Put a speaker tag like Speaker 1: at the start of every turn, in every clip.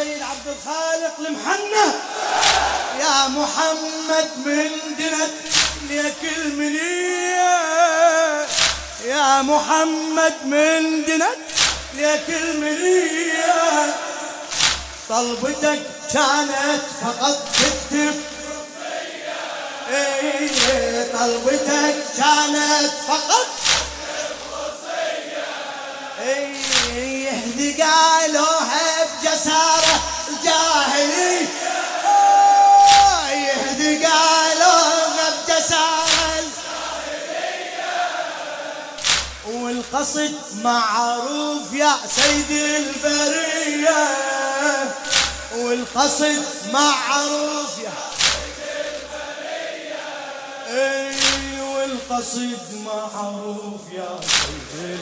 Speaker 1: السيد عبد الخالق المحنة يا محمد من دنت ليك المنية يا محمد من دنت ليك المنية طلبتك كانت فقط تكتب إيه طلبتك كانت فقط إيه يهدي قالوها والقصد معروف يا سيد البرية. والقصد معروف يا أي والقصد معروف يا سيد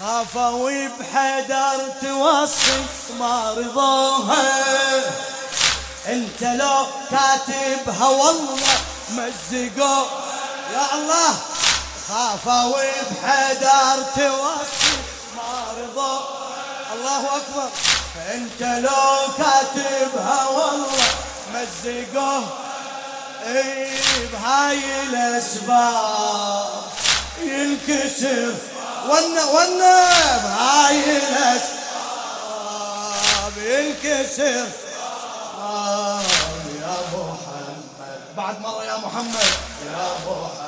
Speaker 1: خافوا بحدر توصف ما رضوها. انت لو كاتبها والله مزقوا يا الله خافوا بحدر توصف ما رضوا الله أكبر. انت لو كاتبها والله مزقوه. اي بهاي الأسباب ينكسر. ون ون بهاي الأسباب ينكسر. آه يا محمد بعد مرة يا محمد. يا محمد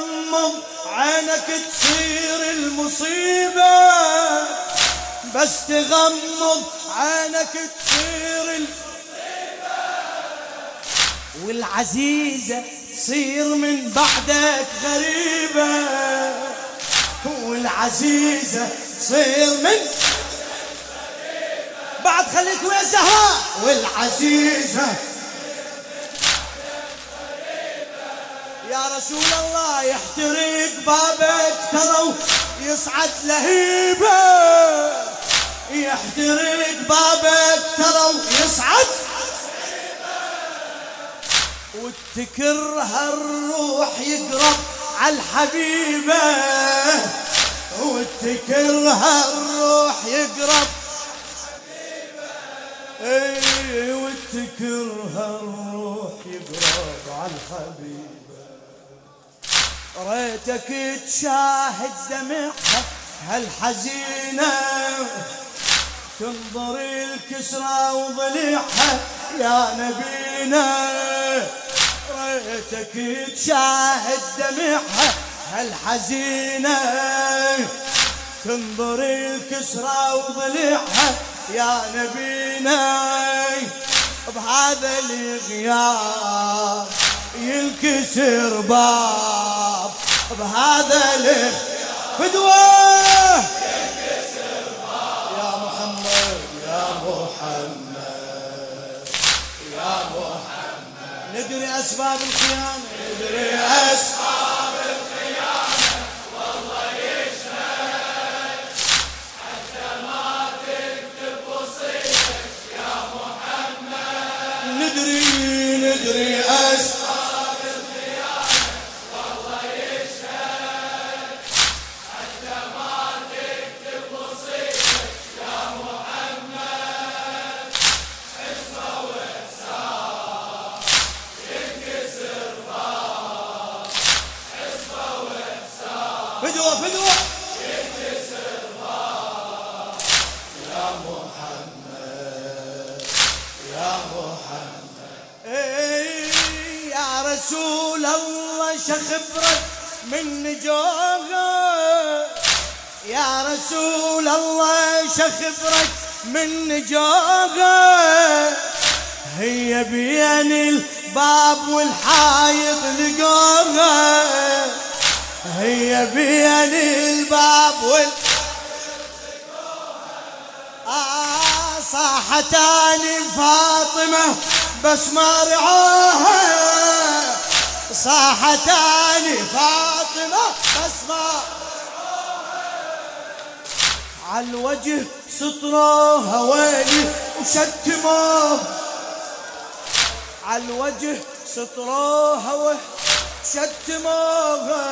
Speaker 1: تغمض عينك تصير المصيبة. بس تغمض عينك تصير المصيبة والعزيزة تصير من بعدك غريبة. والعزيزة تصير من بعد خليك ويا زهراء والعزيزة يا رسول الله يحترق بابك ترى يصعد لهيبة. يحترق بابك ترى يصعد. وتكرها الروح يقرب على الحبيبة. وتكرها الروح يقرب اي وتكرها الروح يقرب على الحبيبة. ريتك تشاهد دمعها هالحزينة تنظر الكسرى وضليعها يا نبينا. ريتك تشاهد دمعها هالحزينة تنظر الكسرى وضليعها يا نبينا. بهذا الغياب ينكسر باب بهذا الغياب فدوه يا محمد يا محمد يا محمد. ندري أسباب الخيانة. ندري أسباب ندري ندري أسباب رسول الله شخبرك من نجوغه هي بين الباب والحايط لقوها هي بين الباب وال آه صاحتاني فاطمة بس ما رعاها. صاحتاني فاطمة بس ما على الوجه سطروها ويلي وشتموه على الوجه سطروها وشتموها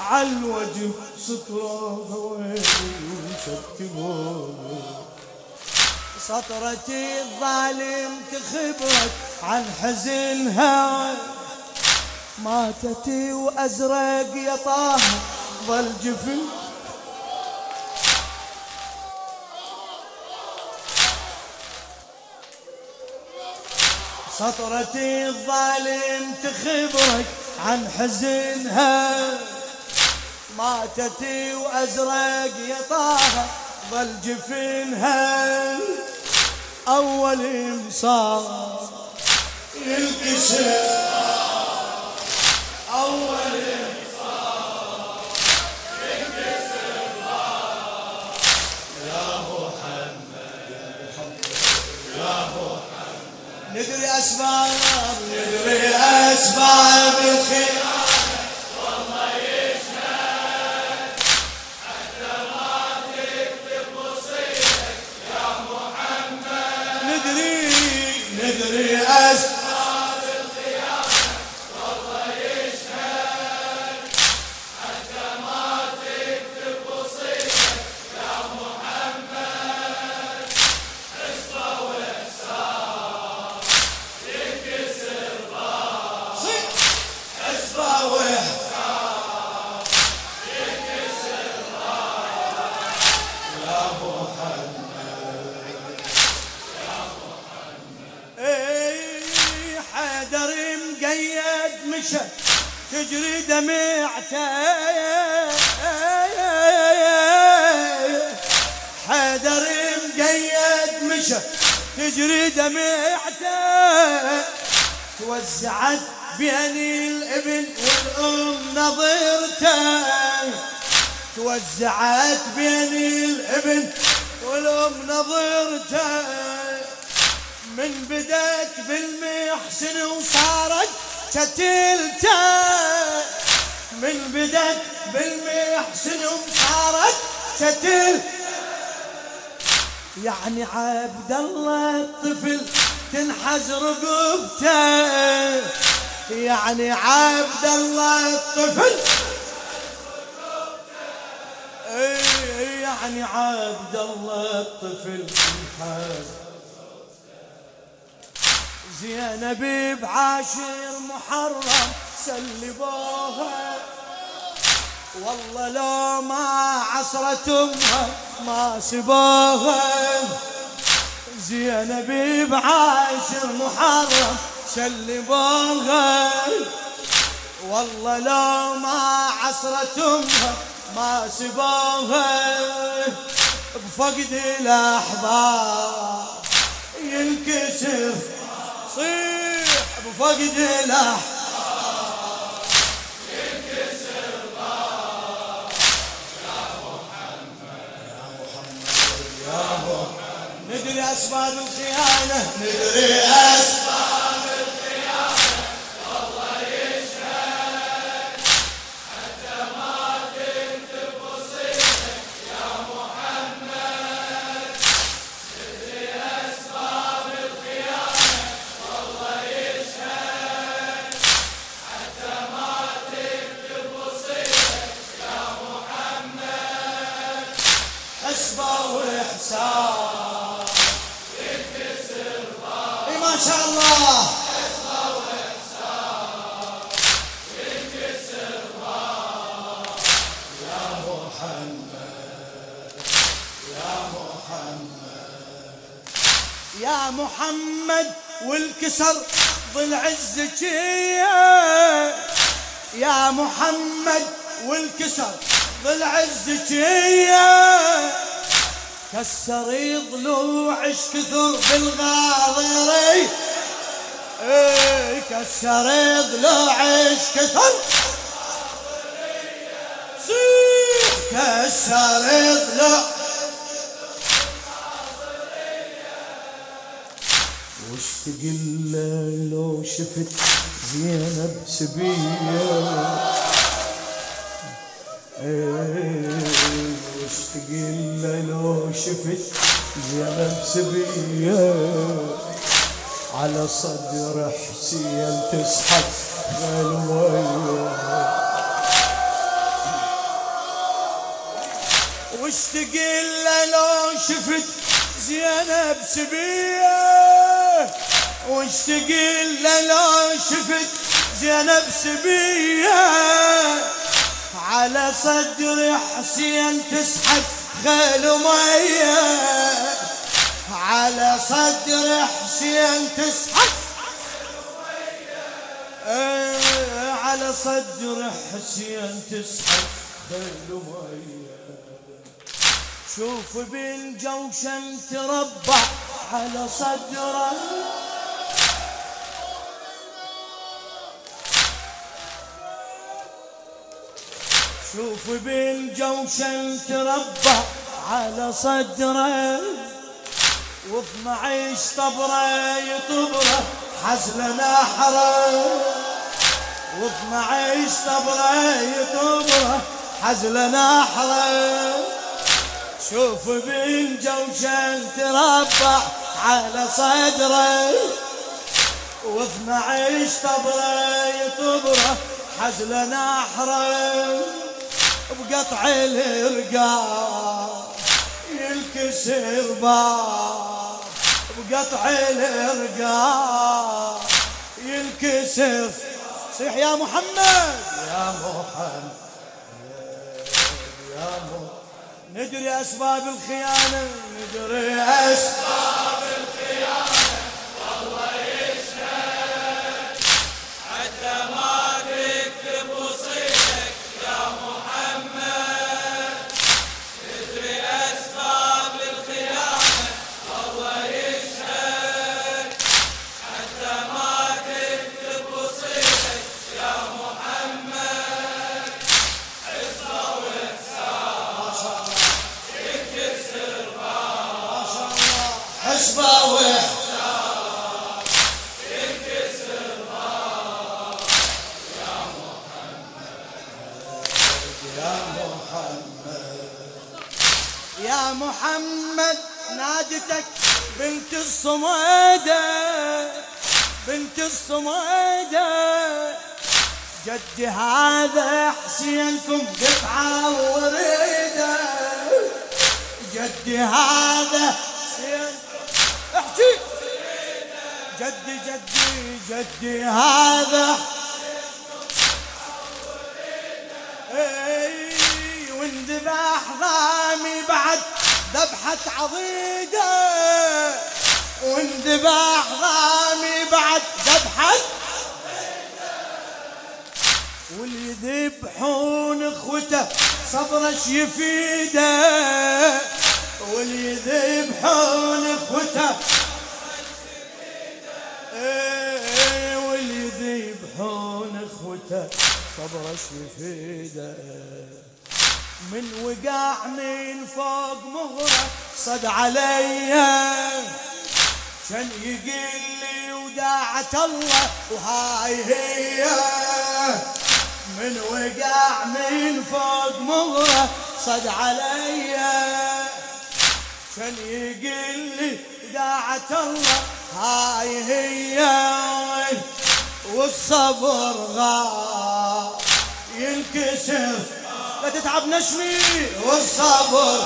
Speaker 1: على الوجه سطروها وشتموها سطرتي الظالم تخبرك عن حزنها. ماتتي وأزرق يا طه ظل جفن سطرتي الظالم تخبرك عن حزنها. ماتتي وأزرق يا طه ظل جفنها. أول مصاب ينكسر أول ندري أسباب ندري أسباب الخير. والله يا محمد ندري ندري مشى تجري دمعته حيدر مقيد مشى تجري دمعته توزعت بين الابن والأم نظرته توزعت بين الابن والأم نظرته من بدت بالمحسن وصارت شتلته من بدت بالمحسن وصارت شتل يعني عبد الله الطفل تنحز رقبته يعني عبد الله الطفل اي يعني عبد الله الطفل تنحز زينب بعاشر محرم سلبوها. والله لو ما عصرت أمها ما سبوها. زينب بعاشر محرم سلبوها. والله لو ما عصرت أمها ما سبوها. بفقد الأحباب ينكسر صيح بفقد الاحباب ندري أسباب الخيانة. ندري أسباب محمد. يا محمد والكسر ضلع الزكية يا محمد والكسر ضلع الزكية كسر ضلوعش كثر بالغاضري إيه كسر ضلوعش كثر كسر ضلوع وش تقل لو شفت زينب سبية. وش تقل لو شفت زينب سبية. على صدر حسين تسحب غلوية. وش تقل لو شفت زينب سبية. وش تقل لو شفت زينب سبية. على صدر حسين تسحب خيل مية. على صدر حسين تسحب إيه على صدر حسين تسحب خيل مية. شوف بالجوشن تربع على صدره. شوف بالجوشن تربع على صدره وثمعيش طبره يطبره حزل نحره. وثمعيش طبره يطبره حزل نحره. شوف بالجوشن تربع على صدره واثنعش طبره يطبره حزل نحره. بقطع الرقاب ينكسر باب. بقطع الرقاب ينكسر. صيح يا محمد. يا محمد. يا محمد. ندري أسباب الخيانة. ندري أسباب الخيانة. وإحسان يا محمد. يا محمد نادتك بنت الصميدة بنت الصميدة جدي هذا حسينكم دفعة وريدة. جدي هذا جدي جدي جدي هذا. إي واندبح ضامي بعد ذبحة عضيدة واندبح ضامي بعد ذبحة. واللي يذبحون إخوته صبرش يفيده واللي يذبحون إخوته صبرش يفيده من وقع من فوق مغرة صد عليا كان يقل لي وداعة الله وهاي هي. من وقع من فوق مغرة صد عليا كان يقل لي داعة الله هاي هي. والصبر غاب ينكسر. لا تتعب نشمي والصبر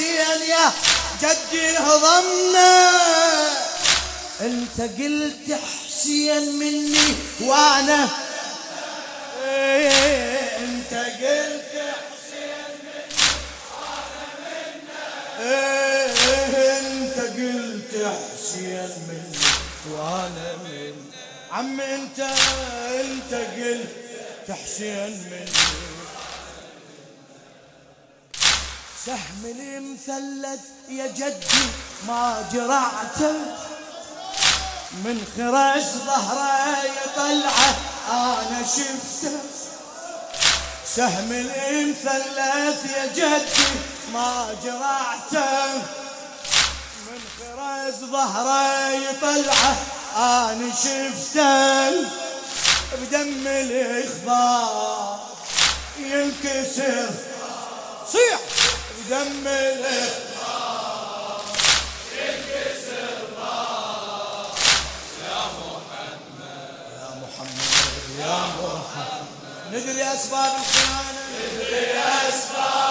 Speaker 1: حسين يا جدي هضمنا انت قلت حسين مني وأنا. انت قلت انت قلت حسين مني وأنا من عم انت انت قلت حسين مني. سهم المثلث يا جدي ما جرعته من خرج ظهره يطلعه أنا شفته سهم المثلث يا جدي ما جرعته من خرج ظهره يطلعه أنا شفته بدم الاخضار ينكسر. صيح. بدم الاخضار ينكسر يا محمد يا محمد. يا محمد ندري أسباب الخيانة. ندري أسباب